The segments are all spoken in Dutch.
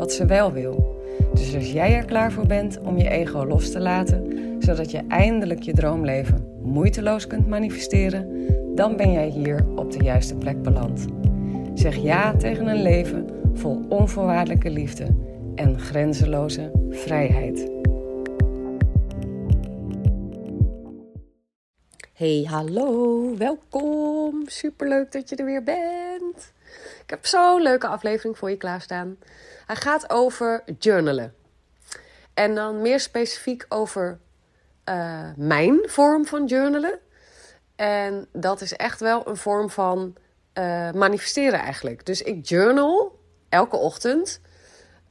wat ze wel wil. Dus als jij er klaar voor bent om je ego los te laten, zodat je eindelijk je droomleven moeiteloos kunt manifesteren, dan ben jij hier op de juiste plek beland. Zeg ja tegen een leven vol onvoorwaardelijke liefde en grenzeloze vrijheid. Hey, hallo, welkom. Superleuk dat je er weer bent. Ik heb zo'n leuke aflevering voor je klaarstaan. Hij gaat over journalen. En dan meer specifiek over uh, mijn vorm van journalen. En dat is echt wel een vorm van uh, manifesteren eigenlijk. Dus ik journal elke ochtend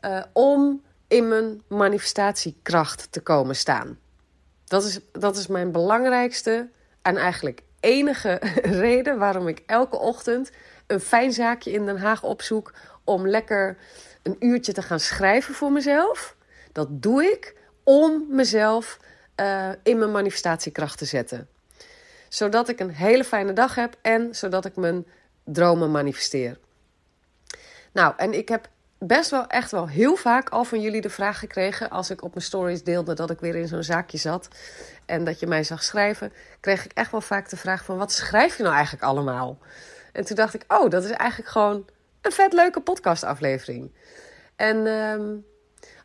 uh, om in mijn manifestatiekracht te komen staan. Dat is, dat is mijn belangrijkste en eigenlijk enige reden waarom ik elke ochtend een fijn zaakje in Den Haag opzoek om lekker een uurtje te gaan schrijven voor mezelf. Dat doe ik om mezelf uh, in mijn manifestatiekracht te zetten. Zodat ik een hele fijne dag heb en zodat ik mijn dromen manifesteer. Nou, en ik heb best wel echt wel heel vaak al van jullie de vraag gekregen als ik op mijn stories deelde dat ik weer in zo'n zaakje zat en dat je mij zag schrijven, kreeg ik echt wel vaak de vraag van wat schrijf je nou eigenlijk allemaal? En toen dacht ik, oh, dat is eigenlijk gewoon een vet leuke podcastaflevering. En um,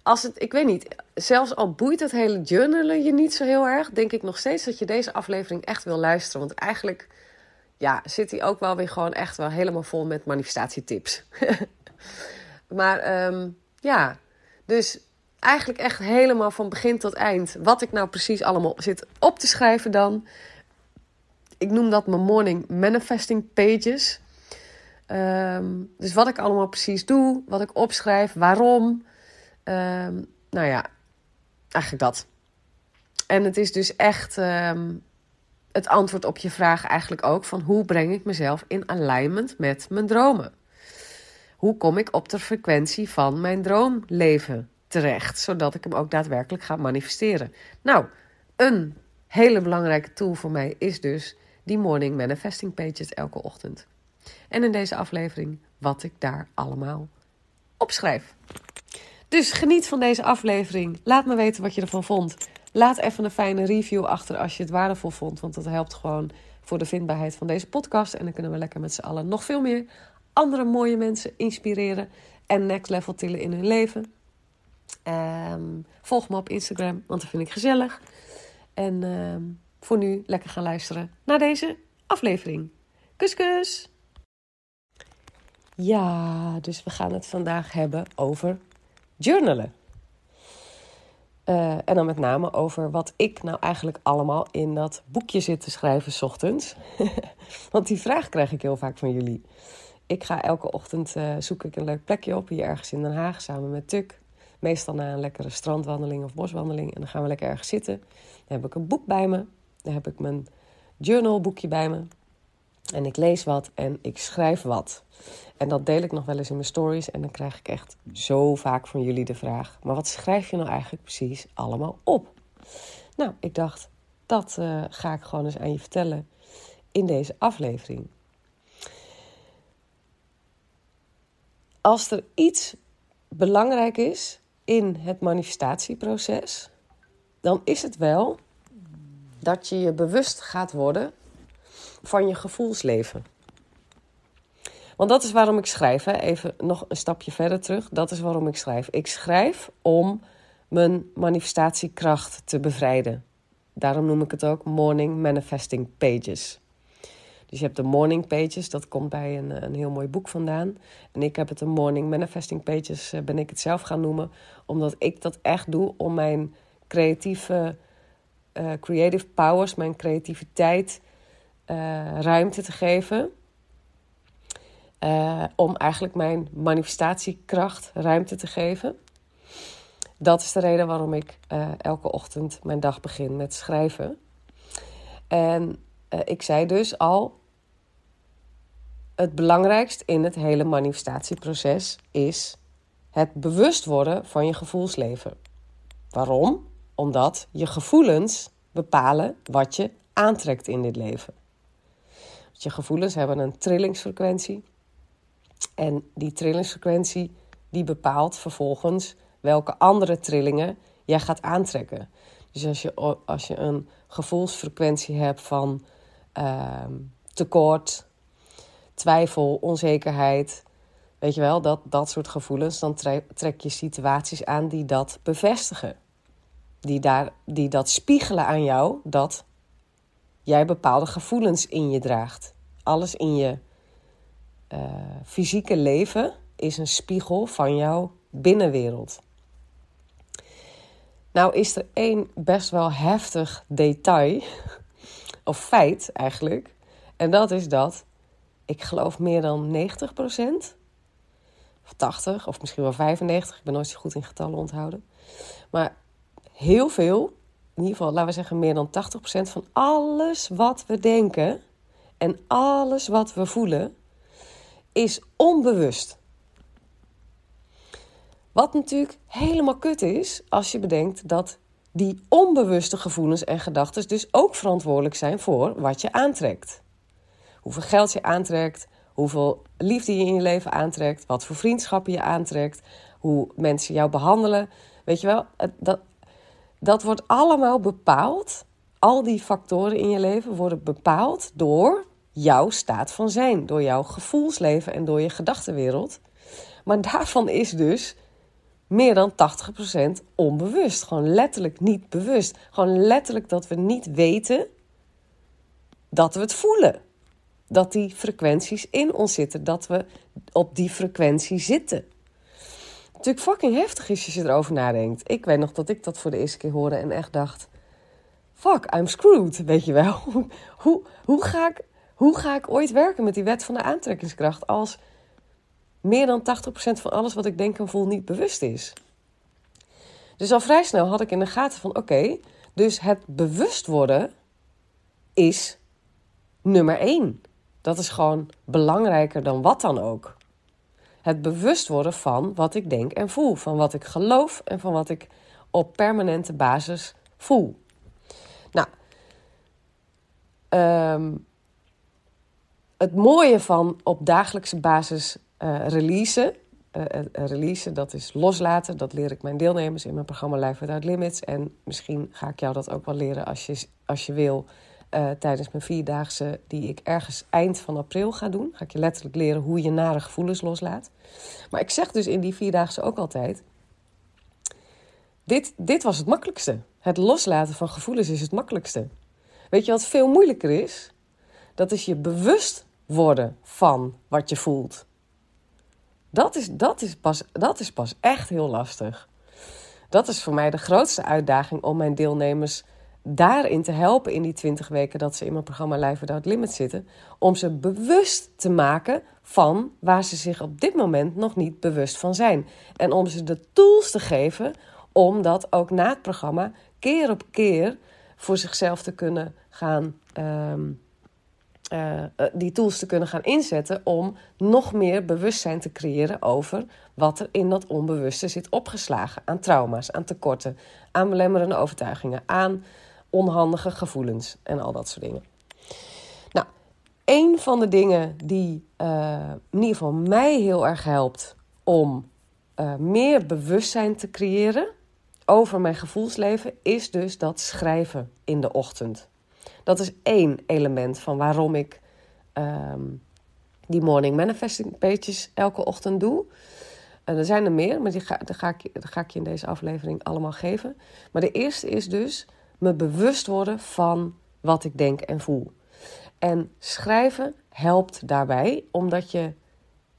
als het, ik weet niet, zelfs al boeit het hele journalen je niet zo heel erg, denk ik nog steeds dat je deze aflevering echt wil luisteren. Want eigenlijk ja, zit hij ook wel weer gewoon echt wel helemaal vol met manifestatietips. maar um, ja, dus eigenlijk echt helemaal van begin tot eind. Wat ik nou precies allemaal zit op te schrijven dan. Ik noem dat mijn morning manifesting pages. Um, dus wat ik allemaal precies doe, wat ik opschrijf, waarom. Um, nou ja, eigenlijk dat. En het is dus echt um, het antwoord op je vraag eigenlijk ook van hoe breng ik mezelf in alignment met mijn dromen? Hoe kom ik op de frequentie van mijn droomleven terecht, zodat ik hem ook daadwerkelijk ga manifesteren? Nou, een hele belangrijke tool voor mij is dus die morning manifesting pages elke ochtend. En in deze aflevering wat ik daar allemaal opschrijf. Dus geniet van deze aflevering. Laat me weten wat je ervan vond. Laat even een fijne review achter als je het waardevol vond. Want dat helpt gewoon voor de vindbaarheid van deze podcast. En dan kunnen we lekker met z'n allen nog veel meer andere mooie mensen inspireren. En next level tillen in hun leven. Um, volg me op Instagram, want dat vind ik gezellig. En um, voor nu lekker gaan luisteren naar deze aflevering. Kus, kus! Ja, dus we gaan het vandaag hebben over journalen. Uh, en dan met name over wat ik nou eigenlijk allemaal in dat boekje zit te schrijven s ochtends. Want die vraag krijg ik heel vaak van jullie. Ik ga elke ochtend uh, zoek ik een leuk plekje op hier ergens in Den Haag samen met Tuk. Meestal na een lekkere strandwandeling of boswandeling. En dan gaan we lekker ergens zitten. Dan heb ik een boek bij me. Dan heb ik mijn journalboekje bij me. En ik lees wat en ik schrijf wat. En dat deel ik nog wel eens in mijn stories. En dan krijg ik echt zo vaak van jullie de vraag: maar wat schrijf je nou eigenlijk precies allemaal op? Nou, ik dacht, dat uh, ga ik gewoon eens aan je vertellen in deze aflevering. Als er iets belangrijk is in het manifestatieproces, dan is het wel dat je je bewust gaat worden van je gevoelsleven. Want dat is waarom ik schrijf. Even nog een stapje verder terug. Dat is waarom ik schrijf. Ik schrijf om mijn manifestatiekracht te bevrijden. Daarom noem ik het ook Morning Manifesting Pages. Dus je hebt de Morning Pages, dat komt bij een, een heel mooi boek vandaan. En ik heb het de Morning Manifesting Pages, eh, ben ik het zelf gaan noemen. Omdat ik dat echt doe om mijn creatieve, uh, creative powers, mijn creativiteit uh, ruimte te geven. Uh, om eigenlijk mijn manifestatiekracht ruimte te geven. dat is de reden waarom ik uh, elke ochtend mijn dag begin met schrijven. En ik zei dus al, het belangrijkst in het hele manifestatieproces is het bewust worden van je gevoelsleven. Waarom? Omdat je gevoelens bepalen wat je aantrekt in dit leven. Je gevoelens hebben een trillingsfrequentie. En die trillingsfrequentie die bepaalt vervolgens welke andere trillingen jij gaat aantrekken. Dus als je, als je een gevoelsfrequentie hebt van uh, tekort, twijfel, onzekerheid, weet je wel, dat, dat soort gevoelens, dan trek je situaties aan die dat bevestigen. Die, daar, die dat spiegelen aan jou dat jij bepaalde gevoelens in je draagt. Alles in je uh, fysieke leven is een spiegel van jouw binnenwereld. Nou is er één best wel heftig detail, of feit eigenlijk. En dat is dat ik geloof meer dan 90%, of 80, of misschien wel 95, ik ben nooit zo goed in getallen onthouden. Maar heel veel, in ieder geval laten we zeggen meer dan 80% van alles wat we denken en alles wat we voelen, is onbewust. Wat natuurlijk helemaal kut is als je bedenkt dat die onbewuste gevoelens en gedachten dus ook verantwoordelijk zijn voor wat je aantrekt. Hoeveel geld je aantrekt, hoeveel liefde je in je leven aantrekt, wat voor vriendschappen je aantrekt, hoe mensen jou behandelen. Weet je wel, dat, dat wordt allemaal bepaald. Al die factoren in je leven worden bepaald door jouw staat van zijn, door jouw gevoelsleven en door je gedachtenwereld. Maar daarvan is dus meer dan 80% onbewust. Gewoon letterlijk niet bewust. Gewoon letterlijk dat we niet weten dat we het voelen. Dat die frequenties in ons zitten. Dat we op die frequentie zitten. Natuurlijk fucking heftig is als je erover nadenkt. Ik weet nog dat ik dat voor de eerste keer hoorde en echt dacht... Fuck, I'm screwed, weet je wel. hoe, hoe, ga ik, hoe ga ik ooit werken met die wet van de aantrekkingskracht... als meer dan 80% van alles wat ik denk en voel niet bewust is. Dus al vrij snel had ik in de gaten van oké, dus het bewust worden is nummer één. Dat is gewoon belangrijker dan wat dan ook. Het bewust worden van wat ik denk en voel, van wat ik geloof en van wat ik op permanente basis voel. Nou, um, het mooie van op dagelijkse basis uh, releasen. Uh, releasen, dat is loslaten. Dat leer ik mijn deelnemers in mijn programma Life Without Limits. En misschien ga ik jou dat ook wel leren als je, als je wil. tijdens mijn vierdaagse, die ik ergens eind van april ga doen. Ga ik je letterlijk leren hoe je nare gevoelens loslaat. Maar ik zeg dus in die vierdaagse ook altijd. Dit, dit was het makkelijkste. Het loslaten van gevoelens is het makkelijkste. Weet je wat veel moeilijker is? Dat is je bewust worden van wat je voelt. Dat is, dat, is pas, dat is pas echt heel lastig. Dat is voor mij de grootste uitdaging om mijn deelnemers daarin te helpen in die 20 weken dat ze in mijn programma Live Without Limit zitten. Om ze bewust te maken van waar ze zich op dit moment nog niet bewust van zijn. En om ze de tools te geven om dat ook na het programma keer op keer voor zichzelf te kunnen gaan um, uh, die tools te kunnen gaan inzetten om nog meer bewustzijn te creëren over wat er in dat onbewuste zit opgeslagen. Aan trauma's, aan tekorten, aan belemmerende overtuigingen, aan onhandige gevoelens en al dat soort dingen. Nou, een van de dingen die uh, in ieder geval mij heel erg helpt om meer bewustzijn te creëren over mijn gevoelsleven, is dus dat schrijven in de ochtend. Dat is één element van waarom ik ehm, die morning manifesting pages elke ochtend doe. En er zijn er meer, maar die ga, die ga, ik, die ga ik je in deze aflevering allemaal geven. Maar de eerste is dus me bewust worden van wat ik denk en voel. En schrijven helpt daarbij, omdat je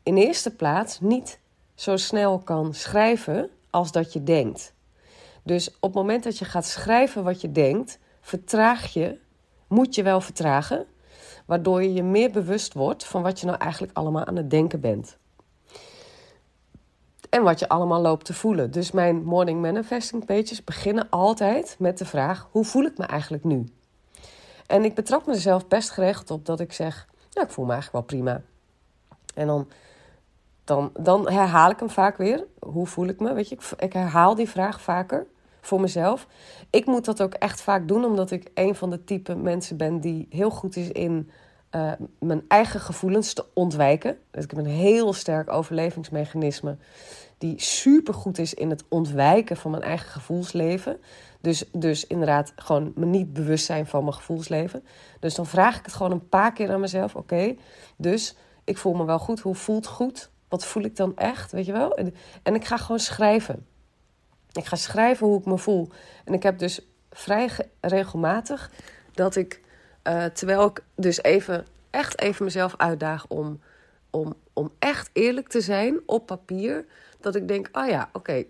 in eerste plaats niet zo snel kan schrijven als dat je denkt. Dus op het moment dat je gaat schrijven wat je denkt, vertraag je moet je wel vertragen, waardoor je je meer bewust wordt van wat je nou eigenlijk allemaal aan het denken bent. en wat je allemaal loopt te voelen. Dus mijn morning manifesting pages beginnen altijd met de vraag: hoe voel ik me eigenlijk nu? En ik betrap mezelf best geregeld op dat ik zeg: ja, ik voel me eigenlijk wel prima. En dan, dan, dan herhaal ik hem vaak weer. Hoe voel ik me? Weet je, ik, ik herhaal die vraag vaker voor mezelf. Ik moet dat ook echt vaak doen, omdat ik een van de type mensen ben die heel goed is in uh, mijn eigen gevoelens te ontwijken. Dus ik heb een heel sterk overlevingsmechanisme die super goed is in het ontwijken van mijn eigen gevoelsleven. Dus, dus inderdaad gewoon me niet bewust zijn van mijn gevoelsleven. Dus dan vraag ik het gewoon een paar keer aan mezelf. Oké, dus ik voel me wel goed. Hoe voelt goed? Wat voel ik dan echt? Weet je wel? En, en ik ga gewoon schrijven. Ik ga schrijven hoe ik me voel. En ik heb dus vrij regelmatig dat ik, uh, terwijl ik dus even, echt even mezelf uitdaag om, om, om echt eerlijk te zijn op papier. Dat ik denk, oh ja, oké,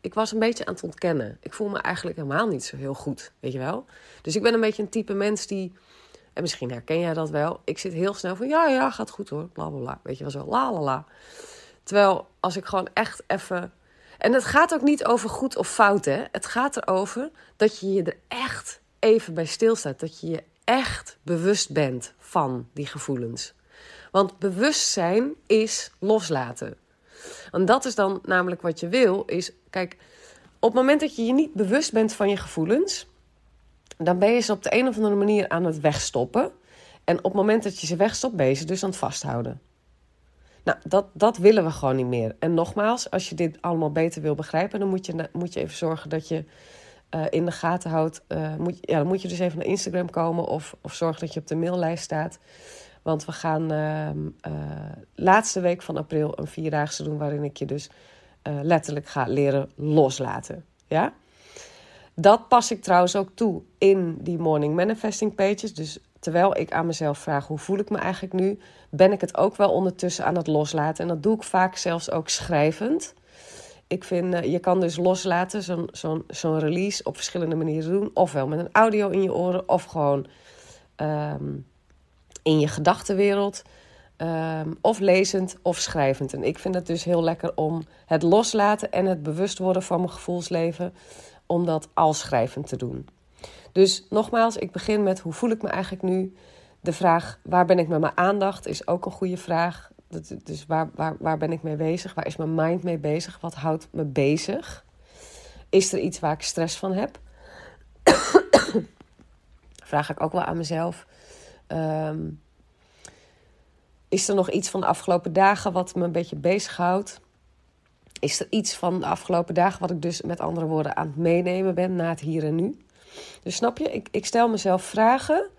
ik was een beetje aan het ontkennen. Ik voel me eigenlijk helemaal niet zo heel goed, weet je wel. Dus ik ben een beetje een type mens die, en misschien herken jij dat wel. Ik zit heel snel van, ja, ja, gaat goed hoor, bla bla bla. Weet je wel zo, la la la. Terwijl als ik gewoon echt even en het gaat ook niet over goed of fout, hè. Het gaat erover dat je je er echt even bij stilstaat. Dat je je echt bewust bent van die gevoelens. Want bewustzijn is loslaten. En dat is dan namelijk wat je wil, is... Kijk, op het moment dat je je niet bewust bent van je gevoelens... dan ben je ze op de een of andere manier aan het wegstoppen. En op het moment dat je ze wegstopt, ben je ze dus aan het vasthouden. Nou, dat, dat willen we gewoon niet meer. En nogmaals, als je dit allemaal beter wil begrijpen, dan moet je, moet je even zorgen dat je uh, in de gaten houdt. Uh, moet, ja, dan moet je dus even naar Instagram komen of, of zorg dat je op de maillijst staat. Want we gaan uh, laatste week van april een vierdaagse doen waarin ik je dus letterlijk ga leren loslaten. Ja? Dat pas ik trouwens ook toe in die morning manifesting pages. Dus terwijl ik aan mezelf vraag hoe voel ik me eigenlijk nu, ben ik het ook wel ondertussen aan het loslaten. En dat doe ik vaak zelfs ook schrijvend. Ik vind, uh, je kan dus loslaten, zo'n zo'n zo'n release op verschillende manieren doen. Ofwel met een audio in je oren, of gewoon um, in je gedachtenwereld. Um, of lezend of schrijvend. En ik vind het dus heel lekker om het loslaten en het bewust worden van mijn gevoelsleven, om dat al schrijvend te doen. Dus nogmaals, ik begin met hoe voel ik me eigenlijk nu? De vraag waar ben ik met mijn aandacht is ook een goede vraag. Dus waar, waar, waar ben ik mee bezig? Waar is mijn mind mee bezig? Wat houdt me bezig? Is er iets waar ik stress van heb? vraag ik ook wel aan mezelf. Um, is er nog iets van de afgelopen dagen wat me een beetje bezighoudt? Is er iets van de afgelopen dagen wat ik dus met andere woorden aan het meenemen ben na het hier en nu? Dus snap je, ik, ik stel mezelf vragen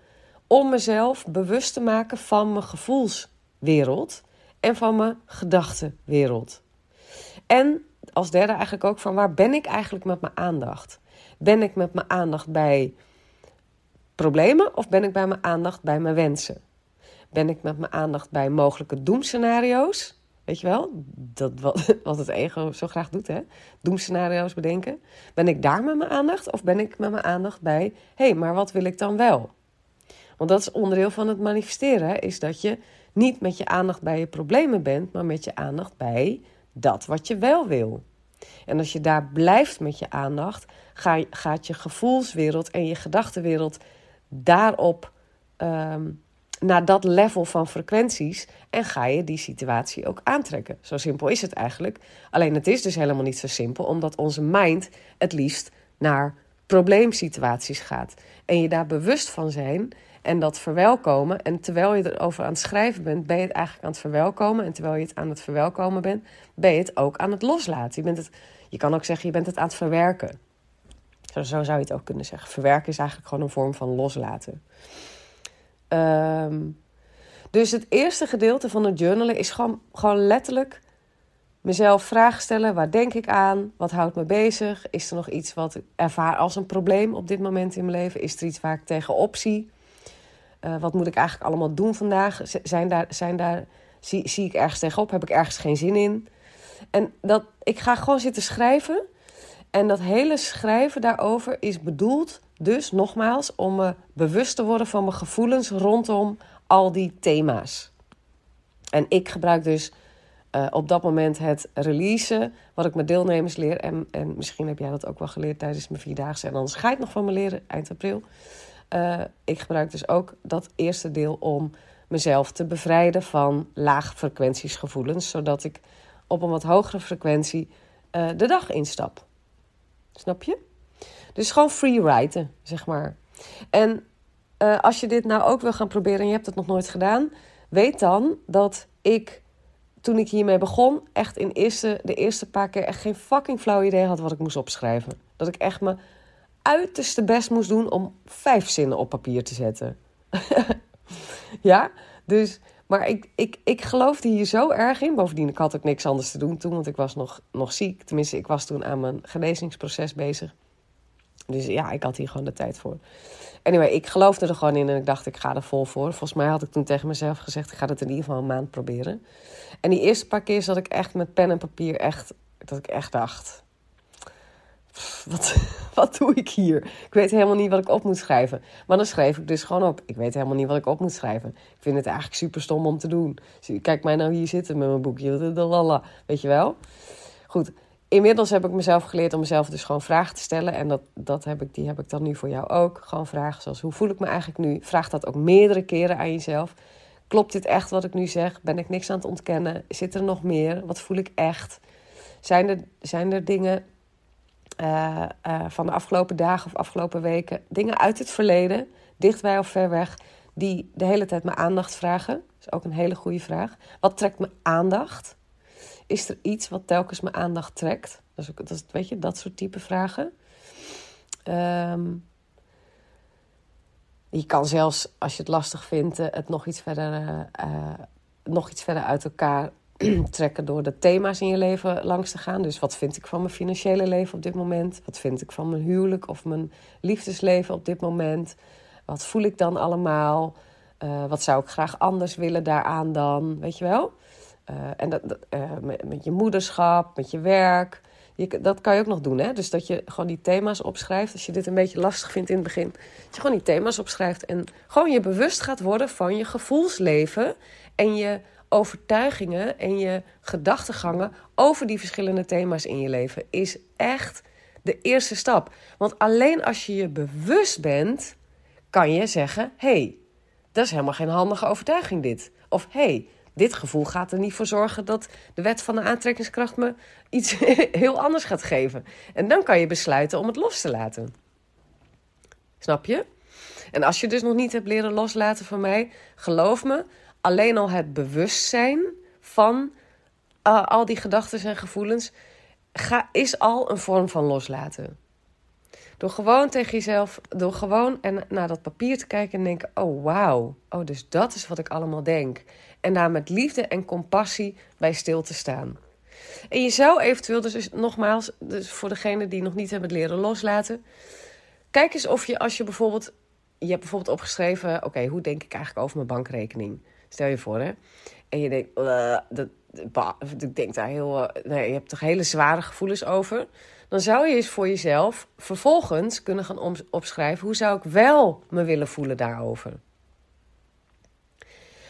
om mezelf bewust te maken van mijn gevoelswereld en van mijn gedachtenwereld. En als derde eigenlijk ook van waar ben ik eigenlijk met mijn aandacht? Ben ik met mijn aandacht bij problemen of ben ik bij mijn aandacht bij mijn wensen? Ben ik met mijn aandacht bij mogelijke doemscenario's? Weet je wel? Dat, wat, wat het ego zo graag doet, hè? Doemscenario's bedenken. Ben ik daar met mijn aandacht? Of ben ik met mijn aandacht bij... hé, hey, maar wat wil ik dan wel? Want dat is onderdeel van het manifesteren. Is dat je niet met je aandacht bij je problemen bent... maar met je aandacht bij dat wat je wel wil. En als je daar blijft met je aandacht... Ga, gaat je gevoelswereld en je gedachtenwereld daarop... Um, naar dat level van frequenties en ga je die situatie ook aantrekken. Zo simpel is het eigenlijk. Alleen het is dus helemaal niet zo simpel, omdat onze mind het liefst naar probleemsituaties gaat. En je daar bewust van zijn en dat verwelkomen. En terwijl je erover aan het schrijven bent, ben je het eigenlijk aan het verwelkomen. En terwijl je het aan het verwelkomen bent, ben je het ook aan het loslaten. Je, bent het, je kan ook zeggen, je bent het aan het verwerken. Zo, zo zou je het ook kunnen zeggen. Verwerken is eigenlijk gewoon een vorm van loslaten. Um, dus het eerste gedeelte van het journalen is gewoon, gewoon letterlijk mezelf vragen stellen. Waar denk ik aan? Wat houdt me bezig? Is er nog iets wat ik ervaar als een probleem op dit moment in mijn leven? Is er iets waar ik tegenop zie? Uh, wat moet ik eigenlijk allemaal doen vandaag? Zijn daar, zijn daar, zie, zie ik ergens tegenop? Heb ik ergens geen zin in? En dat, ik ga gewoon zitten schrijven. En dat hele schrijven daarover is bedoeld dus nogmaals, om me bewust te worden van mijn gevoelens rondom al die thema's. En ik gebruik dus eh, op dat moment het releasen, wat ik met deelnemers leer. En, en misschien heb jij dat ook wel geleerd tijdens mijn vierdaagse. En anders ga je het nog van me leren eind april. Uh, ik gebruik dus ook dat eerste deel om mezelf te bevrijden van laagfrequentiesgevoelens. Zodat ik op een wat hogere frequentie uh, de dag instap. Snap je? Dus gewoon freeriden, zeg maar. En uh, als je dit nou ook wil gaan proberen en je hebt het nog nooit gedaan, weet dan dat ik toen ik hiermee begon, echt in eerste, de eerste paar keer echt geen fucking flauw idee had wat ik moest opschrijven. Dat ik echt mijn uiterste best moest doen om vijf zinnen op papier te zetten. ja, dus, maar ik, ik, ik geloofde hier zo erg in. Bovendien, ik had ook niks anders te doen toen, want ik was nog, nog ziek. Tenminste, ik was toen aan mijn genezingsproces bezig. Dus ja, ik had hier gewoon de tijd voor. Anyway, ik geloofde er gewoon in en ik dacht, ik ga er vol voor. Volgens mij had ik toen tegen mezelf gezegd, ik ga het in ieder geval een maand proberen. En die eerste paar keer zat ik echt met pen en papier echt, dat ik echt dacht, wat, wat doe ik hier? Ik weet helemaal niet wat ik op moet schrijven. Maar dan schreef ik dus gewoon op. Ik weet helemaal niet wat ik op moet schrijven. Ik vind het eigenlijk super stom om te doen. Kijk mij nou hier zitten met mijn boekje. De lala, weet je wel? Goed, inmiddels heb ik mezelf geleerd om mezelf dus gewoon vragen te stellen. En dat, dat heb ik, die heb ik dan nu voor jou ook. Gewoon vragen zoals, hoe voel ik me eigenlijk nu? Vraag dat ook meerdere keren aan jezelf. Klopt dit echt wat ik nu zeg? Ben ik niks aan het ontkennen? Zit er nog meer? Wat voel ik echt? Zijn er, zijn er dingen uh, uh, van de afgelopen dagen of afgelopen weken, dingen uit het verleden, dichtbij of ver weg, die de hele tijd mijn aandacht vragen? Dat is ook een hele goede vraag. Wat trekt mijn aandacht? Is er iets wat telkens mijn aandacht trekt? Dat is, dat is weet je, dat soort type vragen. Um, je kan zelfs, als je het lastig vindt, eh, het nog iets verder, nog iets verder uit elkaar trekken door de thema's in je leven langs te gaan. Dus wat vind ik van mijn financiële leven op dit moment? Wat vind ik van mijn huwelijk of mijn liefdesleven op dit moment? Wat voel ik dan allemaal? Uh, wat zou ik graag anders willen daaraan dan? Weet je wel? Uh, en dat, uh, met, met, je moederschap, met je werk. Je, dat kan je ook nog doen, hè? Dus dat je gewoon die thema's opschrijft. Als je dit een beetje lastig vindt in het begin. Dat je gewoon die thema's opschrijft. En gewoon je bewust gaat worden van je gevoelsleven. En je overtuigingen en je gedachtegangen over die verschillende thema's in je leven is echt de eerste stap. Want alleen als je je bewust bent, kan je zeggen: hey, dat is helemaal geen handige overtuiging, dit. Of hey, dit gevoel gaat er niet voor zorgen dat de wet van de aantrekkingskracht me iets heel anders gaat geven. En dan kan je besluiten om het los te laten. Snap je? En als je dus nog niet hebt leren loslaten van mij, geloof me, alleen al het bewustzijn van uh, al die gedachten en gevoelens ga, is al een vorm van loslaten. Door gewoon tegen jezelf, door gewoon en naar dat papier te kijken en denken: oh wauw, oh dus dat is wat ik allemaal denk. En daar met liefde en compassie bij stil te staan. En je zou eventueel, dus nogmaals, dus voor degene die nog niet hebben leren loslaten, kijk eens of je als je bijvoorbeeld, je hebt bijvoorbeeld opgeschreven: oké, hoe denk ik eigenlijk over mijn bankrekening? Stel je voor, hè? En je denkt, dat, ik denk daar heel, uh, nee, je hebt toch hele zware gevoelens over. Dan zou je eens voor jezelf vervolgens kunnen gaan opschrijven, hoe zou ik wel me willen voelen daarover?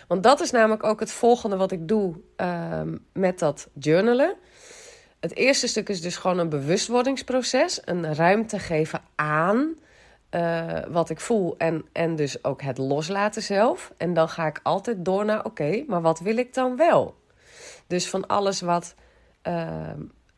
Want dat is namelijk ook het volgende wat ik doe uh, met dat journalen. Het eerste stuk is dus gewoon een bewustwordingsproces, een ruimte geven aan uh, wat ik voel en, en dus ook het loslaten zelf. En dan ga ik altijd door naar, oké, maar wat wil ik dan wel? Dus van alles wat, uh,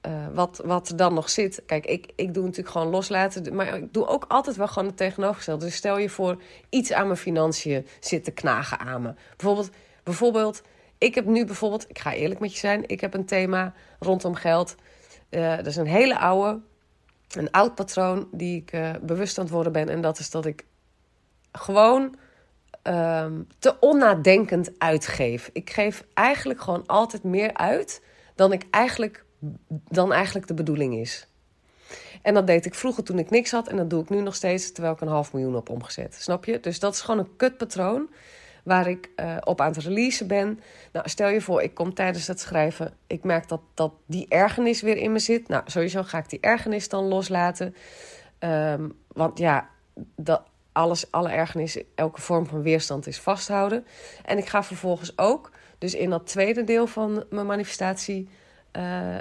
uh, wat, wat dan nog zit. Kijk, ik, ik doe natuurlijk gewoon loslaten, maar ik doe ook altijd wel gewoon het tegenovergestelde. Dus stel je voor, iets aan mijn financiën zit te knagen aan me. Bijvoorbeeld, bijvoorbeeld ik heb nu bijvoorbeeld, ik ga eerlijk met je zijn, ik heb een thema rondom geld. dat is een hele oude, een oud patroon die ik uh, bewust aan het worden ben. En dat is dat ik gewoon um, te onnadenkend uitgeef. Ik geef eigenlijk gewoon altijd meer uit dan, ik eigenlijk, dan eigenlijk de bedoeling is. En dat deed ik vroeger toen ik niks had. En dat doe ik nu nog steeds terwijl ik een half miljoen op omgezet. Snap je? Dus dat is gewoon een kutpatroon waar ik uh, op aan het releasen ben. Nou, stel je voor, ik kom tijdens het schrijven. Ik merk dat, dat die ergernis weer in me zit. Nou, sowieso ga ik die ergernis dan loslaten. Um, want ja, dat, alles, alle ergernis, elke vorm van weerstand is vasthouden. En ik ga vervolgens ook Dus in dat tweede deel van mijn manifestatie, uh,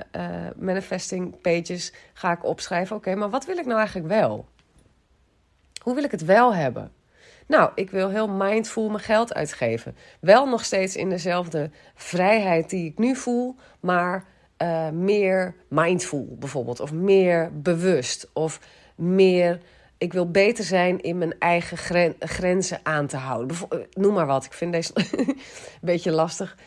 manifesting pages, ga ik opschrijven: oké, maar wat wil ik nou eigenlijk wel? Hoe wil ik het wel hebben? Nou, ik wil heel mindful mijn geld uitgeven. Wel nog steeds in dezelfde vrijheid die ik nu voel, maar uh, meer mindful bijvoorbeeld. Of meer bewust. Of meer, ik wil beter zijn in mijn eigen grenzen aan te houden. Eh, noem maar wat. Ik vind deze een beetje lastig.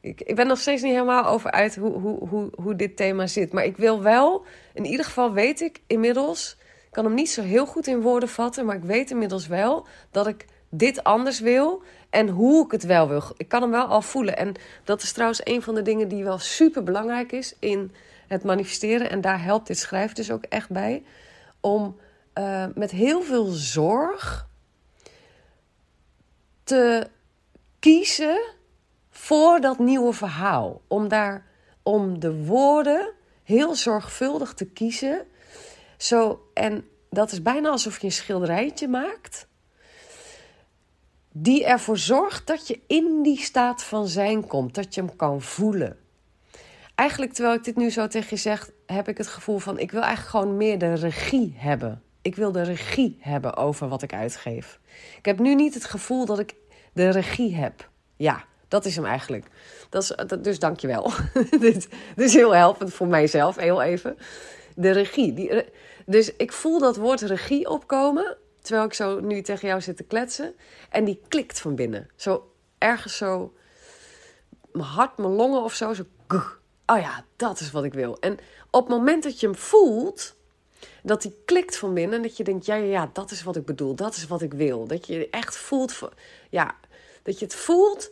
Ik, ik ben nog steeds niet helemaal over uit hoe, hoe, hoe, hoe dit thema zit. Maar ik wil wel, in ieder geval weet ik inmiddels kan hem niet zo heel goed in woorden vatten, maar ik weet inmiddels wel dat ik dit anders wil en hoe ik het wel wil. Ik kan hem wel al voelen. En dat is trouwens een van de dingen die wel super belangrijk is in het manifesteren. En daar helpt dit schrijven dus ook echt bij. Om uh, met heel veel zorg te kiezen voor dat nieuwe verhaal. Om daar om de woorden heel zorgvuldig te kiezen zo, en dat is bijna alsof je een schilderijtje maakt. Die ervoor zorgt dat je in die staat van zijn komt. Dat je hem kan voelen. Eigenlijk terwijl ik dit nu zo tegen je zeg, heb ik het gevoel van ik wil eigenlijk gewoon meer de regie hebben. Ik wil de regie hebben over wat ik uitgeef. Ik heb nu niet het gevoel dat ik de regie heb. Ja, dat is hem eigenlijk. Dat is, dus dankjewel. dit, dit is heel helpend voor mijzelf, heel even. De regie. Dus ik voel dat woord regie opkomen. Terwijl ik zo nu tegen jou zit te kletsen. En die klikt van binnen. Zo ergens zo. Mijn hart, mijn longen of zo. Zo. Oh ja, dat is wat ik wil. En op het moment dat je hem voelt. Dat die klikt van binnen. En dat je denkt: ja, ja, ja, dat is wat ik bedoel. Dat is wat ik wil. Dat je echt voelt. Ja, dat je het voelt.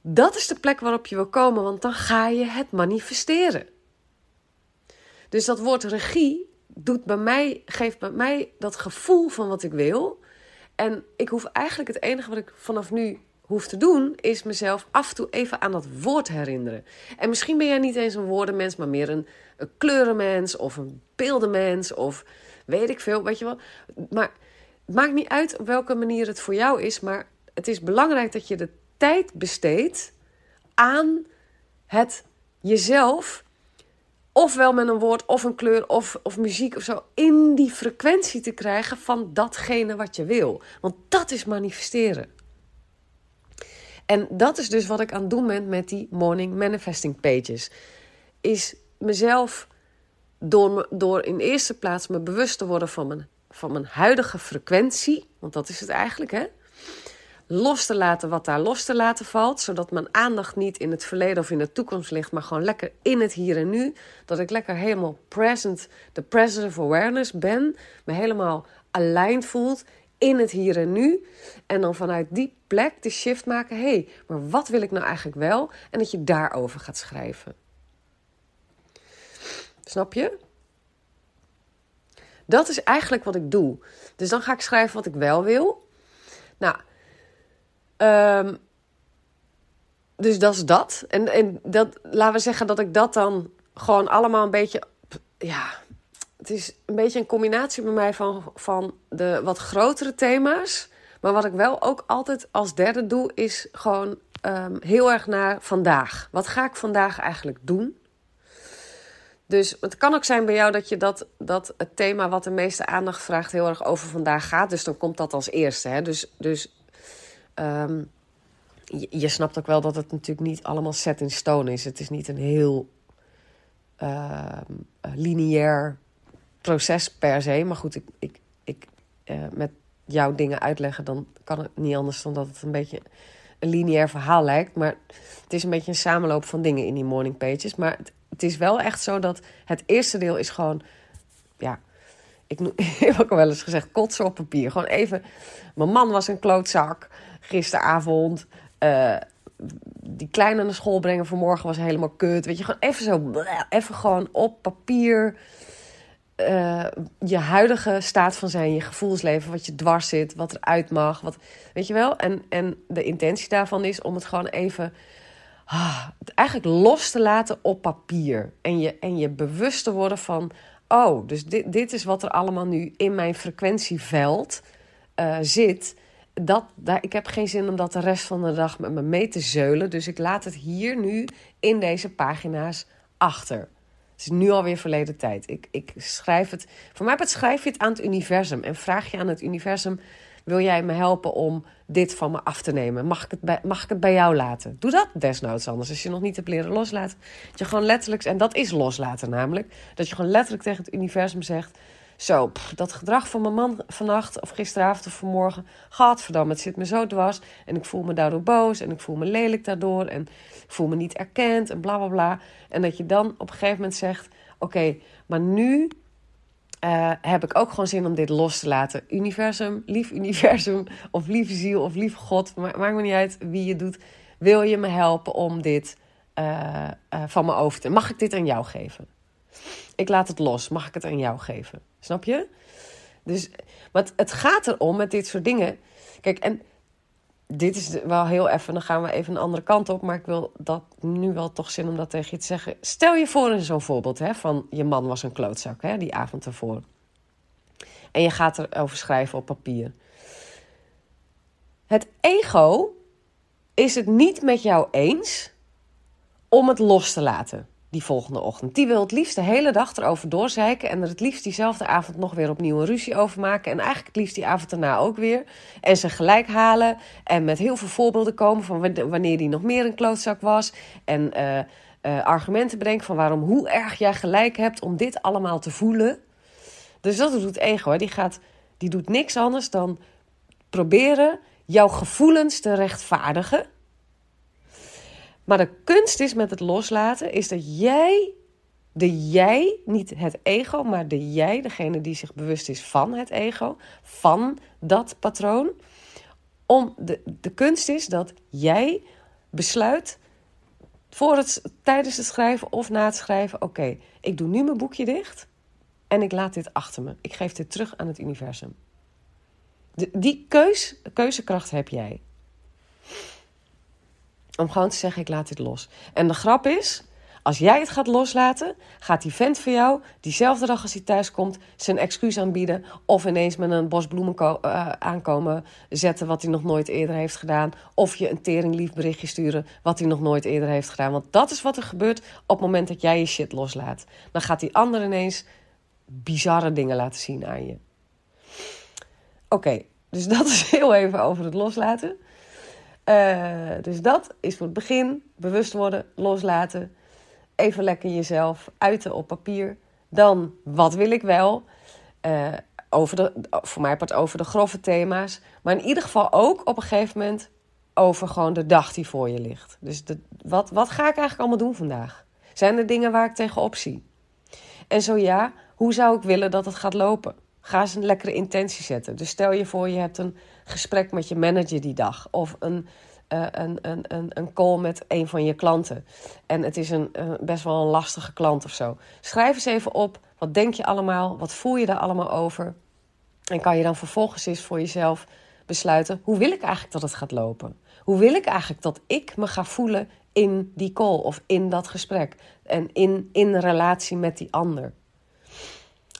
Dat is de plek waarop je wil komen. Want dan ga je het manifesteren. Dus dat woord regie doet bij mij, geeft bij mij dat gevoel van wat ik wil. En ik hoef eigenlijk het enige wat ik vanaf nu hoef te doen, is mezelf af en toe even aan dat woord herinneren. En misschien ben jij niet eens een woordenmens, maar meer een, een kleurenmens of een beeldenmens of weet ik veel, weet je wel. Maar het maakt niet uit op welke manier het voor jou is, maar het is belangrijk dat je de tijd besteedt aan het jezelf ofwel met een woord of een kleur of, of muziek of zo in die frequentie te krijgen van datgene wat je wil. Want dat is manifesteren. En dat is dus wat ik aan het doen ben met die morning manifesting pages. Is mezelf door, door in eerste plaats me bewust te worden van mijn, van mijn huidige frequentie. Want dat is het eigenlijk, hè? Los te laten wat daar los te laten valt. Zodat mijn aandacht niet in het verleden of in de toekomst ligt, maar gewoon lekker in het hier en nu. Dat ik lekker helemaal present, de presence of awareness ben. Me helemaal aligned voelt in het hier en nu. En dan vanuit die plek de shift maken. Hé, hey, maar wat wil ik nou eigenlijk wel? En dat je daarover gaat schrijven. Snap je? Dat is eigenlijk wat ik doe. Dus dan ga ik schrijven wat ik wel wil. Nou, Um, dus dat is dat. En, en dat, laten we zeggen dat ik dat dan gewoon allemaal een beetje. Ja, het is een beetje een combinatie bij mij van, van de wat grotere thema's. Maar wat ik wel ook altijd als derde doe, is gewoon um, heel erg naar vandaag. Wat ga ik vandaag eigenlijk doen? Dus het kan ook zijn bij jou dat je dat, dat het thema wat de meeste aandacht vraagt heel erg over vandaag gaat. Dus dan komt dat als eerste. Hè? Dus, dus Ehm, je, snapt ook wel dat het natuurlijk niet allemaal set in stone is. Het is niet een heel uh, lineair proces per se. Maar goed, ik, ik, ik uh, met jouw dingen uitleggen, dan kan het niet anders dan dat het een beetje een lineair verhaal lijkt. Maar het is een beetje een samenloop van dingen in die morning pages. Maar het, het is wel echt zo dat het eerste deel is gewoon, ja, ik heb ook al wel eens gezegd, kotsen op papier. Gewoon even, mijn man was een klootzak gisteravond. Uh, die kleine naar school brengen vanmorgen was helemaal kut. Weet je, gewoon even zo, even gewoon op papier. Uh, je huidige staat van zijn, je gevoelsleven, wat je dwars zit, wat eruit mag. Wat, weet je wel? En, en de intentie daarvan is om het gewoon even ah, eigenlijk los te laten op papier. En je, en je bewust te worden van: oh, dus dit, dit is wat er allemaal nu in mijn frequentieveld uh, zit. Dat, daar, ik heb geen zin om dat de rest van de dag met me mee te zeulen. Dus ik laat het hier nu in deze pagina's achter. Het is nu alweer verleden tijd. Ik, ik schrijf het. Voor mij schrijf je het aan het universum. En vraag je aan het universum: wil jij me helpen om dit van me af te nemen? Mag ik het bij, mag ik het bij jou laten? Doe dat desnoods anders. Als je nog niet hebt leren loslaten. Dat je gewoon letterlijk, en dat is loslaten namelijk. Dat je gewoon letterlijk tegen het universum zegt. Zo, dat gedrag van mijn man vannacht of gisteravond of vanmorgen. Gadverdamme, het zit me zo dwars. En ik voel me daardoor boos en ik voel me lelijk daardoor. En ik voel me niet erkend en bla bla bla. En dat je dan op een gegeven moment zegt: Oké, maar nu uh, heb ik ook gewoon zin om dit los te laten. Universum, lief universum, of lieve ziel, of lieve God, maakt me niet uit wie je doet. Wil je me helpen om dit uh, uh, van me over te... Mag ik dit aan jou geven? Ik laat het los. Mag ik het aan jou geven? Snap je? Dus, wat het gaat erom met dit soort dingen. Kijk, en dit is wel heel even, dan gaan we even een andere kant op. Maar ik wil dat nu wel toch zin om dat tegen je te zeggen. Stel je voor in zo'n voorbeeld hè, van je man was een klootzak hè, die avond ervoor. En je gaat erover schrijven op papier. Het ego is het niet met jou eens om het los te laten die volgende ochtend. Die wil het liefst de hele dag erover doorzeiken en er het liefst diezelfde avond nog weer opnieuw een ruzie over maken. En eigenlijk het liefst die avond daarna ook weer. En ze gelijk halen en met heel veel voorbeelden komen van wanneer die nog meer een klootzak was. En uh, uh, argumenten brengen van waarom, hoe erg jij gelijk hebt om dit allemaal te voelen. Dus dat doet ego. Die, gaat, die doet niks anders dan proberen jouw gevoelens te rechtvaardigen maar de kunst is met het loslaten, is dat jij, de jij, niet het ego, maar de jij, degene die zich bewust is van het ego, van dat patroon. Om de, de kunst is dat jij besluit voor het, tijdens het schrijven of na het schrijven: oké, ik doe nu mijn boekje dicht en ik laat dit achter me. Ik geef dit terug aan het universum. Die keus, keuzekracht heb jij. Om gewoon te zeggen, ik laat dit los. En de grap is, als jij het gaat loslaten, gaat die vent voor jou, diezelfde dag als hij thuis komt, zijn excuus aanbieden. Of ineens met een bos bloemen uh, aankomen zetten wat hij nog nooit eerder heeft gedaan. Of je een teringlief berichtje sturen wat hij nog nooit eerder heeft gedaan. Want dat is wat er gebeurt op het moment dat jij je shit loslaat. Dan gaat die ander ineens bizarre dingen laten zien aan je. Oké, dus dat is heel even over het loslaten. Uh, dus dat is voor het begin. Bewust worden, loslaten. Even lekker jezelf uiten op papier. Dan, wat wil ik wel? Uh, over de, voor mij part over de grove thema's. Maar in ieder geval ook op een gegeven moment over gewoon de dag die voor je ligt. Dus wat, wat ga ik eigenlijk allemaal doen vandaag? Zijn er dingen waar ik tegenop zie? En zo ja, hoe zou ik willen dat het gaat lopen? Ga eens een lekkere intentie zetten. Dus stel je voor, je hebt een gesprek met je manager die dag. Of een, uh, een, een, een, een call met een van je klanten. En het is een, uh, best wel een lastige klant of zo. Schrijf eens even op. Wat denk je allemaal? Wat voel je daar allemaal over? En kan je dan vervolgens eens voor jezelf besluiten: hoe wil ik eigenlijk dat het gaat lopen? Hoe wil ik eigenlijk dat ik me ga voelen in die call of in dat gesprek? En in, in relatie met die ander.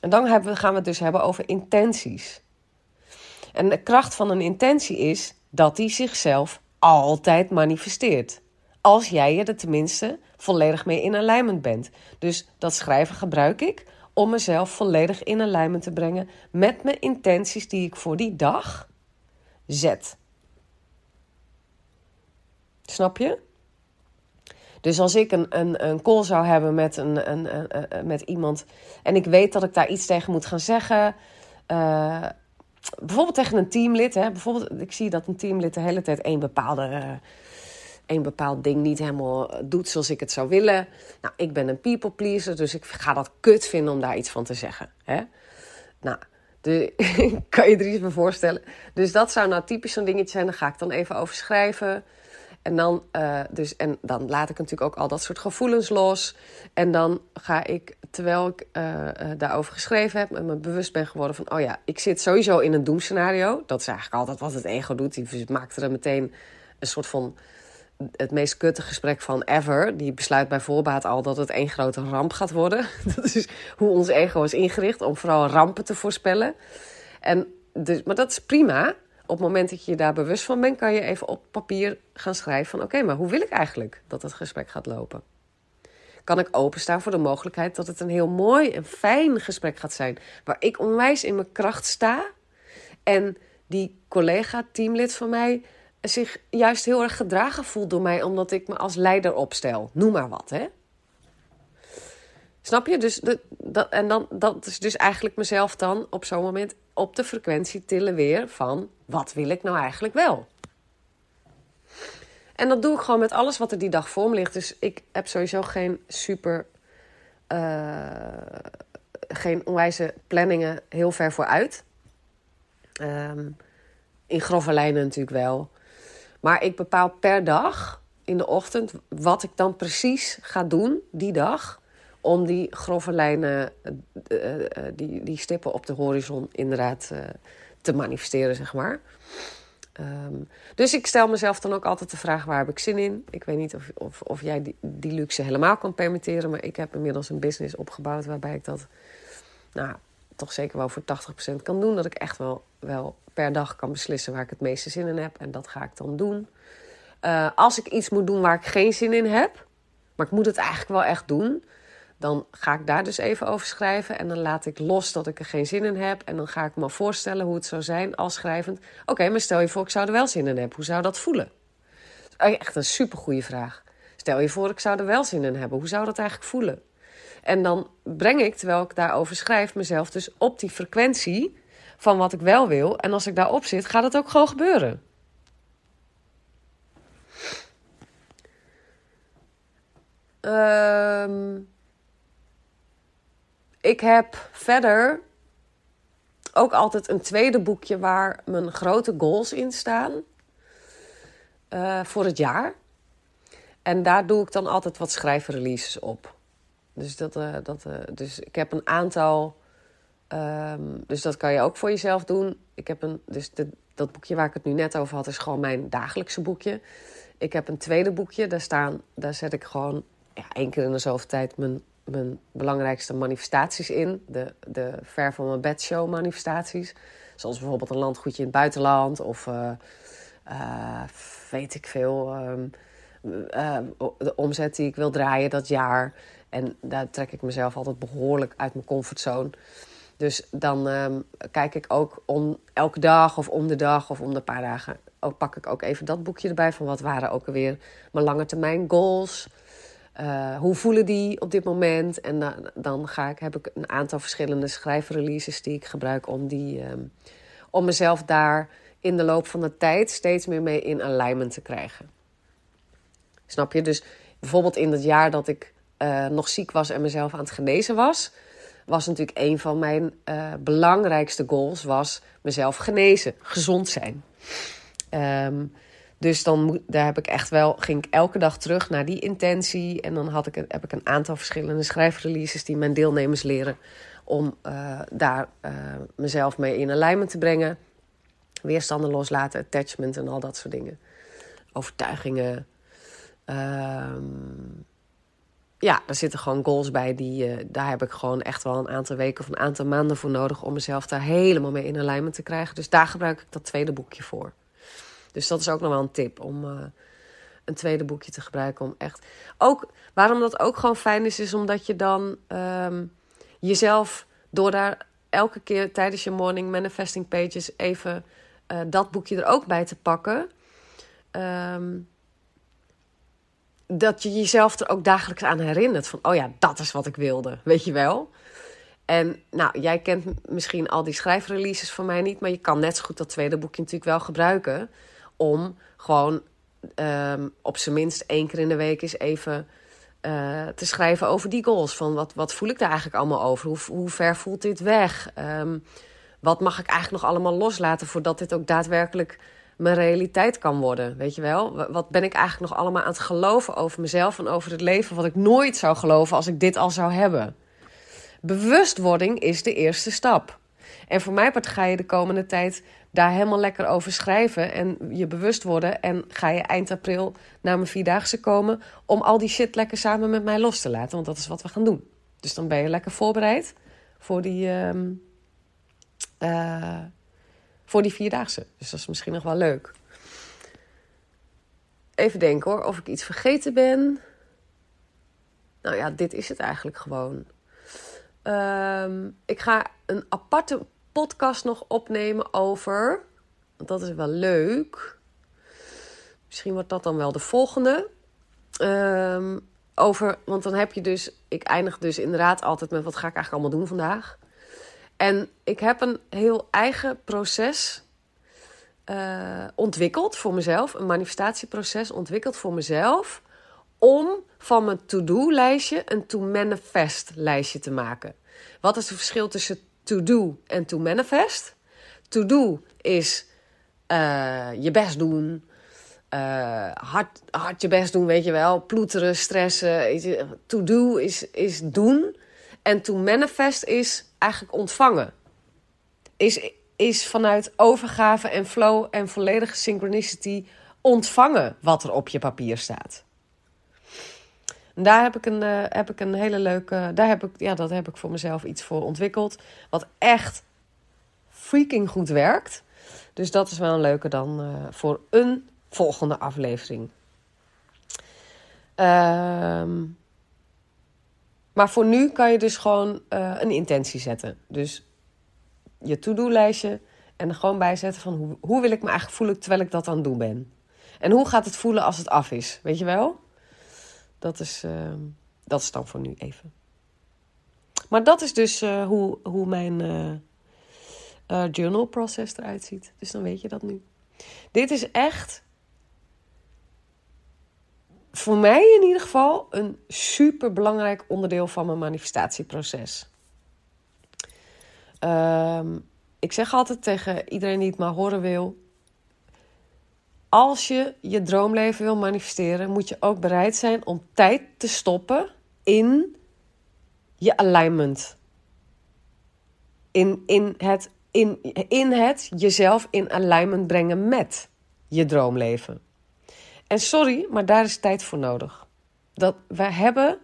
En dan gaan we het dus hebben over intenties. En de kracht van een intentie is dat die zichzelf altijd manifesteert. Als jij er tenminste volledig mee in alignment bent. Dus dat schrijven gebruik ik om mezelf volledig in alignment te brengen met mijn intenties die ik voor die dag zet. Snap je? Dus als ik een, een, een call zou hebben met, een, een, met iemand en ik weet dat ik daar iets tegen moet gaan zeggen. Uh, bijvoorbeeld tegen een teamlid. Hè, bijvoorbeeld, ik zie dat een teamlid de hele tijd één bepaalde. Een bepaald ding niet helemaal doet zoals ik het zou willen. Nou, ik ben een people pleaser, dus ik ga dat kut vinden om daar iets van te zeggen. Hè? Nou, de, kan je er iets bij voorstellen? Dus dat zou nou typisch zo'n dingetje zijn. Daar ga ik dan even over schrijven. En dan, uh, dus, en dan laat ik natuurlijk ook al dat soort gevoelens los. En dan ga ik, terwijl ik uh, daarover geschreven heb, me bewust ben geworden van: oh ja, ik zit sowieso in een doemscenario. Dat is eigenlijk altijd wat het ego doet. Die maakt er meteen een soort van het meest kutte gesprek van ever. Die besluit bij voorbaat al dat het één grote ramp gaat worden. Dat is hoe ons ego is ingericht om vooral rampen te voorspellen. En dus, maar dat is prima op het moment dat je je daar bewust van bent, kan je even op papier gaan schrijven van oké, maar hoe wil ik eigenlijk dat het gesprek gaat lopen? Kan ik openstaan voor de mogelijkheid dat het een heel mooi en fijn gesprek gaat zijn, waar ik onwijs in mijn kracht sta en die collega, teamlid van mij, zich juist heel erg gedragen voelt door mij, omdat ik me als leider opstel. Noem maar wat, hè? Snap je? Dus de, dat, en dan, dat is dus eigenlijk mezelf dan op zo'n moment op de frequentie tillen weer van wat wil ik nou eigenlijk wel? En dat doe ik gewoon met alles wat er die dag voor me ligt. Dus ik heb sowieso geen super. Uh, geen onwijze planningen heel ver vooruit. Um, in grove lijnen natuurlijk wel. Maar ik bepaal per dag in de ochtend wat ik dan precies ga doen die dag. Om die grove lijnen, uh, uh, die, die stippen op de horizon inderdaad te manifesteren, zeg maar. Um, dus ik stel mezelf dan ook altijd de vraag: waar heb ik zin in? Ik weet niet of, of, of jij die, die luxe helemaal kan permitteren, maar ik heb inmiddels een business opgebouwd waarbij ik dat nou, toch zeker wel voor 80% kan doen. Dat ik echt wel, wel per dag kan beslissen waar ik het meeste zin in heb. En dat ga ik dan doen. Uh, als ik iets moet doen waar ik geen zin in heb, maar ik moet het eigenlijk wel echt doen, dan ga ik daar dus even over schrijven. En dan laat ik los dat ik er geen zin in heb. En dan ga ik me voorstellen hoe het zou zijn als schrijvend. Oké, maar stel je voor, ik zou er wel zin in hebben. Hoe zou dat voelen? Echt een supergoeie vraag. Stel je voor, ik zou er wel zin in hebben. Hoe zou dat eigenlijk voelen? En dan breng ik, terwijl ik daarover schrijf, mezelf dus op die frequentie van wat ik wel wil. En als ik daarop zit, gaat het ook gewoon gebeuren. Um, ik heb verder ook altijd een tweede boekje waar mijn grote goals in staan uh, voor het jaar. En daar doe ik dan altijd wat schrijfreleases op. Dus, dat, uh, dat, uh, dus ik heb een aantal. Um, dus dat kan je ook voor jezelf doen. Ik heb een. Dus dat boekje waar ik het nu net over had, is gewoon mijn dagelijkse boekje. Ik heb een tweede boekje, daar, staan, daar zet ik gewoon ja, één keer in de zoveel tijd mijn mijn belangrijkste manifestaties in. De, de ver van mijn bedshow manifestaties. Zoals bijvoorbeeld een landgoedje in het buitenland of uh, uh, weet ik veel. Um, uh, de omzet die ik wil draaien dat jaar. En daar trek ik mezelf altijd behoorlijk uit mijn comfortzone. Dus dan um, kijk ik ook om elke dag of om de dag of om de paar dagen. Ook pak ik ook even dat boekje erbij van wat waren ook alweer mijn lange termijn goals. Uh, hoe voelen die op dit moment? En dan, dan ga ik, heb ik een aantal verschillende schrijfreleases die ik gebruik om, die, um, om mezelf daar in de loop van de tijd steeds meer mee in alignment te krijgen. Snap je? Dus bijvoorbeeld in het jaar dat ik uh, nog ziek was en mezelf aan het genezen was, was natuurlijk een van mijn uh, belangrijkste goals was mezelf genezen, gezond zijn. Um, dus dan daar heb ik echt wel, ging ik elke dag terug naar die intentie. En dan had ik, heb ik een aantal verschillende schrijfreleases die mijn deelnemers leren. Om uh, daar uh, mezelf mee in alignment te brengen. Weerstanden loslaten, attachment en al dat soort dingen. Overtuigingen. Um, ja, daar zitten gewoon goals bij. Die, uh, daar heb ik gewoon echt wel een aantal weken of een aantal maanden voor nodig. Om mezelf daar helemaal mee in alignment te krijgen. Dus daar gebruik ik dat tweede boekje voor. Dus dat is ook nog wel een tip om uh, een tweede boekje te gebruiken. Om echt. Ook, waarom dat ook gewoon fijn is, is omdat je dan um, jezelf door daar elke keer tijdens je morning manifesting pages even uh, dat boekje er ook bij te pakken. Um, dat je jezelf er ook dagelijks aan herinnert. Van, oh ja, dat is wat ik wilde. Weet je wel? En nou, jij kent misschien al die schrijfreleases van mij niet. Maar je kan net zo goed dat tweede boekje natuurlijk wel gebruiken om gewoon um, op zijn minst één keer in de week eens even uh, te schrijven over die goals. Van wat, wat voel ik daar eigenlijk allemaal over? Hoe, hoe ver voelt dit weg? Um, wat mag ik eigenlijk nog allemaal loslaten voordat dit ook daadwerkelijk mijn realiteit kan worden? Weet je wel? Wat ben ik eigenlijk nog allemaal aan het geloven over mezelf en over het leven wat ik nooit zou geloven als ik dit al zou hebben? Bewustwording is de eerste stap. En voor mij part ga je de komende tijd daar helemaal lekker over schrijven en je bewust worden. En ga je eind april naar mijn vierdaagse komen om al die shit lekker samen met mij los te laten. Want dat is wat we gaan doen. Dus dan ben je lekker voorbereid voor die, uh, uh, Voor die vierdaagse. Dus dat is misschien nog wel leuk. Even denken hoor, of ik iets vergeten ben. Nou ja, dit is het eigenlijk gewoon. Ehm, ik ga een aparte podcast nog opnemen over. Want dat is wel leuk. Misschien wordt dat dan wel de volgende. Ehm, over, want dan heb je dus. Ik eindig dus inderdaad altijd met wat ga ik eigenlijk allemaal doen vandaag. En ik heb een heel eigen proces uh, ontwikkeld voor mezelf. Een manifestatieproces ontwikkeld voor mezelf. Om van mijn to-do-lijstje een to-manifest-lijstje te maken. Wat is het verschil tussen to-do en to-manifest? To-do is uh, je best doen. Uh, hard, hard je best doen, weet je wel. Ploeteren, stressen. To-do is, is doen. En to-manifest is eigenlijk ontvangen. Is, is vanuit overgave en flow en volledige synchronicity ontvangen wat er op je papier staat. En daar heb ik een, uh, heb ik een hele leuke. Daar heb ik, ja, dat heb ik voor mezelf iets voor ontwikkeld. Wat echt freaking goed werkt. Dus dat is wel een leuke dan uh, voor een volgende aflevering. Ehm, maar voor nu kan je dus gewoon uh, een intentie zetten. Dus je to-do-lijstje en er gewoon bij zetten van hoe, hoe wil ik me eigenlijk voelen terwijl ik dat aan het doen ben. En hoe gaat het voelen als het af is, weet je wel? Dat is, uh, dat is dan voor nu even. Maar dat is dus uh, hoe, hoe mijn uh, journal process eruit ziet. Dus dan weet je dat nu. Dit is echt voor mij in ieder geval een super belangrijk onderdeel van mijn manifestatieproces. Um, ik zeg altijd tegen iedereen die het maar horen wil: als je je droomleven wil manifesteren, moet je ook bereid zijn om tijd te stoppen in je alignment. In, in, het, in, in het jezelf in alignment brengen met je droomleven. En sorry, maar daar is tijd voor nodig. Dat wij hebben,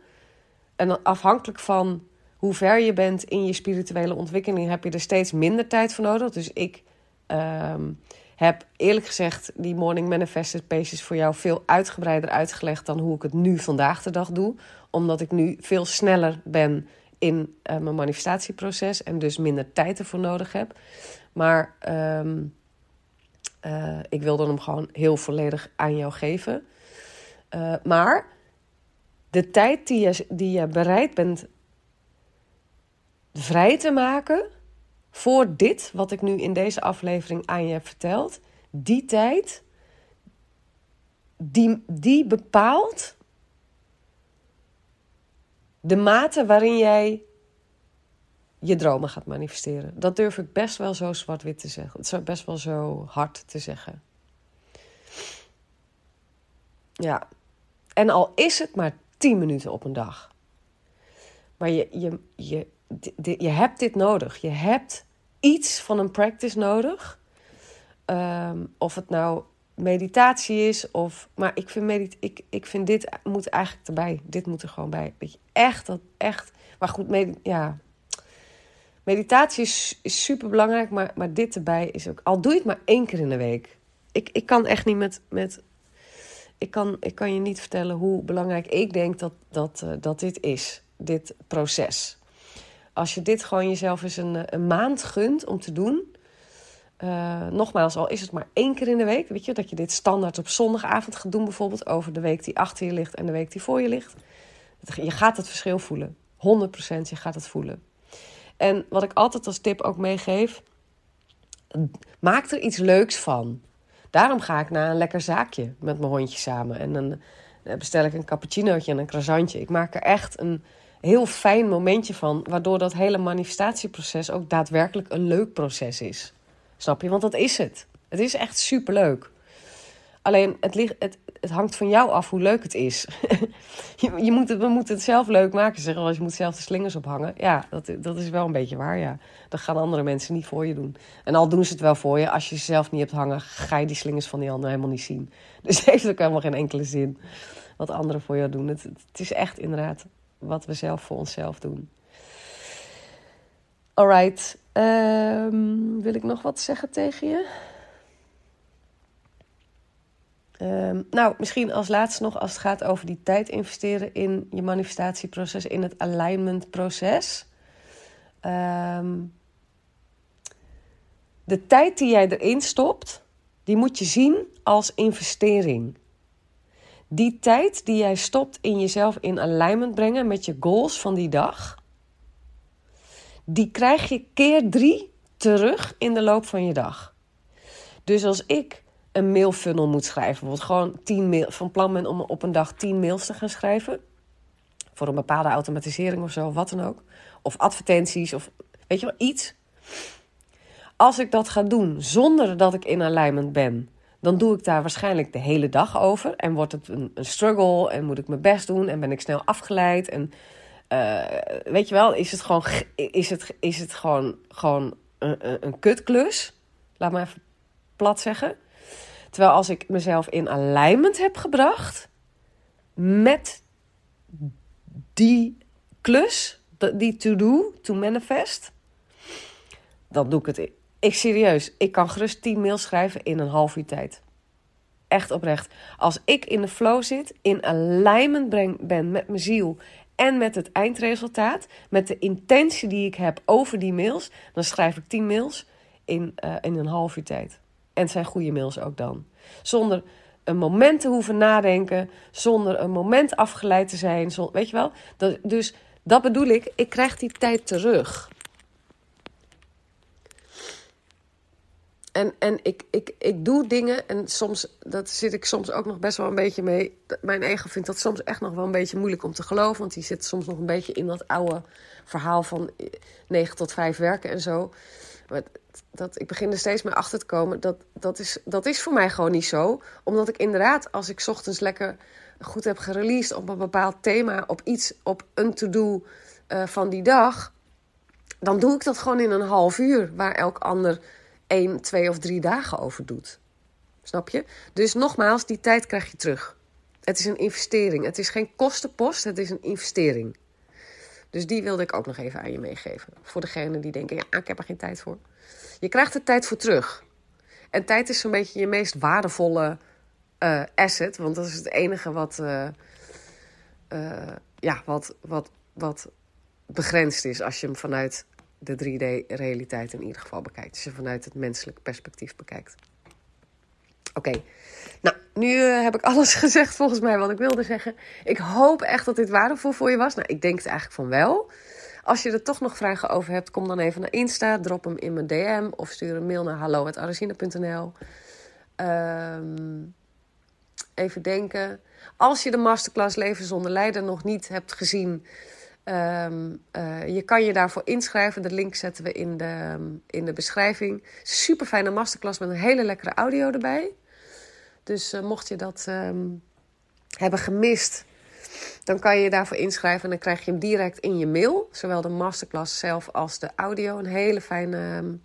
en afhankelijk van hoe ver je bent in je spirituele ontwikkeling, heb je er steeds minder tijd voor nodig. Dus ik um, heb eerlijk gezegd die Morning Manifested Pages voor jou veel uitgebreider uitgelegd dan hoe ik het nu vandaag de dag doe. Omdat ik nu veel sneller ben in uh, mijn manifestatieproces en dus minder tijd ervoor nodig heb. Maar um, uh, ik wilde hem gewoon heel volledig aan jou geven. Uh, maar de tijd die je, die je bereid bent vrij te maken voor dit, wat ik nu in deze aflevering aan je heb verteld, die tijd, die, die bepaalt de mate waarin jij je dromen gaat manifesteren. Dat durf ik best wel zo zwart-wit te zeggen. Het is best wel zo hard te zeggen. Ja. En al is het maar 10 minuten op een dag. Maar je, je, je, je hebt dit nodig. Je hebt iets van een practice nodig. Ehm, of het nou meditatie is of. Maar ik vind, medit ik, ik vind dit moet eigenlijk erbij. Dit moet er gewoon bij. Weet je, echt, dat echt. Maar goed, med ja. Meditatie is, is super belangrijk, maar, maar dit erbij is ook. Al doe je het maar één keer in de week. Ik, ik kan echt niet met. met ik, kan, ik kan je niet vertellen hoe belangrijk ik denk dat, dat, uh, dat dit is. Dit proces als je dit gewoon jezelf eens een, een maand gunt om te doen. Uh, nogmaals, al is het maar één keer in de week. Weet je, dat je dit standaard op zondagavond gaat doen, bijvoorbeeld over de week die achter je ligt en de week die voor je ligt. Je gaat het verschil voelen. 100% je gaat het voelen. En wat ik altijd als tip ook meegeef, maak er iets leuks van. Daarom ga ik naar een lekker zaakje met mijn hondje samen. En dan bestel ik een cappuccinootje en een croissantje. Ik maak er echt een, heel fijn momentje van, waardoor dat hele manifestatieproces ook daadwerkelijk een leuk proces is. Snap je? Want dat is het. Het is echt superleuk. Alleen het, ligt, het, het hangt van jou af hoe leuk het is. je, je moet het, we moeten het zelf leuk maken. Zeggen als je moet zelf de slingers ophangen. Ja, dat, dat is wel een beetje waar. Ja. Dat gaan andere mensen niet voor je doen. En al doen ze het wel voor je. Als je ze zelf niet hebt hangen, ga je die slingers van die anderen helemaal niet zien. Dus heeft ook helemaal geen enkele zin wat anderen voor jou doen. Het, het is echt inderdaad wat we zelf voor onszelf doen. Alright. Um, wil ik nog wat zeggen tegen je? Um, nou, misschien als laatste nog als het gaat over die tijd investeren in je manifestatieproces, in het alignmentproces. Um, de tijd die jij erin stopt, die moet je zien als investering. Die tijd die jij stopt in jezelf in alignment brengen met je goals van die dag, die krijg je keer drie terug in de loop van je dag. Dus als ik een mailfunnel moet schrijven, bijvoorbeeld gewoon tien mail, van plan ben om op een dag tien mails te gaan schrijven, voor een bepaalde automatisering of zo, wat dan ook, of advertenties of weet je wel, iets. Als ik dat ga doen zonder dat ik in alignment ben, dan doe ik daar waarschijnlijk de hele dag over. En wordt het een, struggle en moet ik mijn best doen en ben ik snel afgeleid. En uh, weet je wel, is het gewoon, is het, is het gewoon, gewoon een, een kutklus? Laat me even plat zeggen. Terwijl als ik mezelf in alignment heb gebracht met die klus, die to-do, to manifest, dan doe ik het ik serieus, ik kan gerust 10 mails schrijven in een half uur tijd. Echt oprecht. Als ik in de flow zit, in alignment ben met mijn ziel en met het eindresultaat, met de intentie die ik heb over die mails, dan schrijf ik 10 mails in, uh, in een half uur tijd. En het zijn goede mails ook dan. Zonder een moment te hoeven nadenken, zonder een moment afgeleid te zijn. weet je wel? Dat, dus dat bedoel ik, ik krijg die tijd terug. En, en ik, ik, ik doe dingen en soms, dat zit ik soms ook nog best wel een beetje mee. Mijn ego vindt dat soms echt nog wel een beetje moeilijk om te geloven. Want die zit soms nog een beetje in dat oude verhaal van 9 tot 5 werken en zo. Maar dat, ik begin er steeds meer achter te komen. Dat, dat, is, dat is voor mij gewoon niet zo. Omdat ik inderdaad, als ik ochtends lekker goed heb gereleased op een bepaald thema, op iets, op een to-do uh, van die dag. Dan doe ik dat gewoon in een half uur. Waar elk ander één, twee of drie dagen over doet. Snap je? Dus nogmaals, die tijd krijg je terug. Het is een investering. Het is geen kostenpost, het is een investering. Dus die wilde ik ook nog even aan je meegeven. Voor degenen die denken, ja, ik heb er geen tijd voor. Je krijgt er tijd voor terug. En tijd is zo'n beetje je meest waardevolle uh, asset. Want dat is het enige wat, uh, ja, wat, wat, wat begrensd is als je hem vanuit de 3D-realiteit in ieder geval bekijkt. Als je vanuit het menselijk perspectief bekijkt. Oké, nou, nu eh, heb ik alles gezegd volgens mij wat ik wilde zeggen. Ik hoop echt dat dit waardevol voor je was. Nou, ik denk het eigenlijk van wel. Als je er toch nog vragen over hebt, kom dan even naar Insta. Drop hem in mijn DM of stuur een mail naar hallo.arazina.nl. Ehm, even denken. Als je de masterclass Leven zonder Lijden nog niet hebt gezien... Um, uh, je kan je daarvoor inschrijven. De link zetten we in de, in de beschrijving. Super fijne masterclass met een hele lekkere audio erbij. Dus uh, mocht je dat um, hebben gemist, dan kan je je daarvoor inschrijven. En dan krijg je hem direct in je mail. Zowel de masterclass zelf als de audio. Een hele fijne. Um,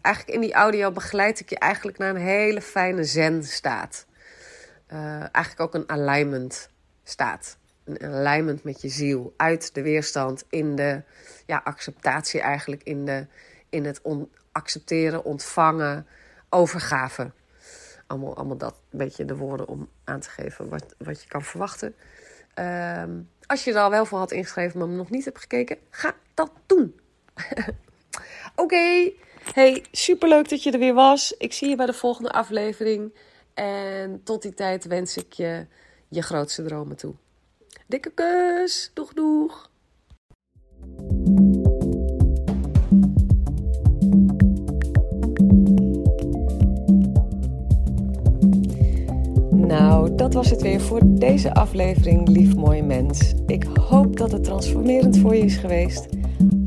eigenlijk in die audio begeleid ik je eigenlijk naar een hele fijne zen-staat. Uh, eigenlijk ook een alignment staat alignment met je ziel. Uit de weerstand in de ja, acceptatie eigenlijk. In, de, in het accepteren, ontvangen, overgave. Allemaal, allemaal dat beetje de woorden om aan te geven wat, wat je kan verwachten. Um, als je er al wel voor had ingeschreven, maar nog niet hebt gekeken, ga dat doen. Oké, okay. hey, superleuk dat je er weer was. Ik zie je bij de volgende aflevering. En tot die tijd wens ik je je grootste dromen toe. Dikke kus. Doeg, doeg. Nou, dat was het weer voor deze aflevering, lief mooie mens. Ik hoop dat het transformerend voor je is geweest.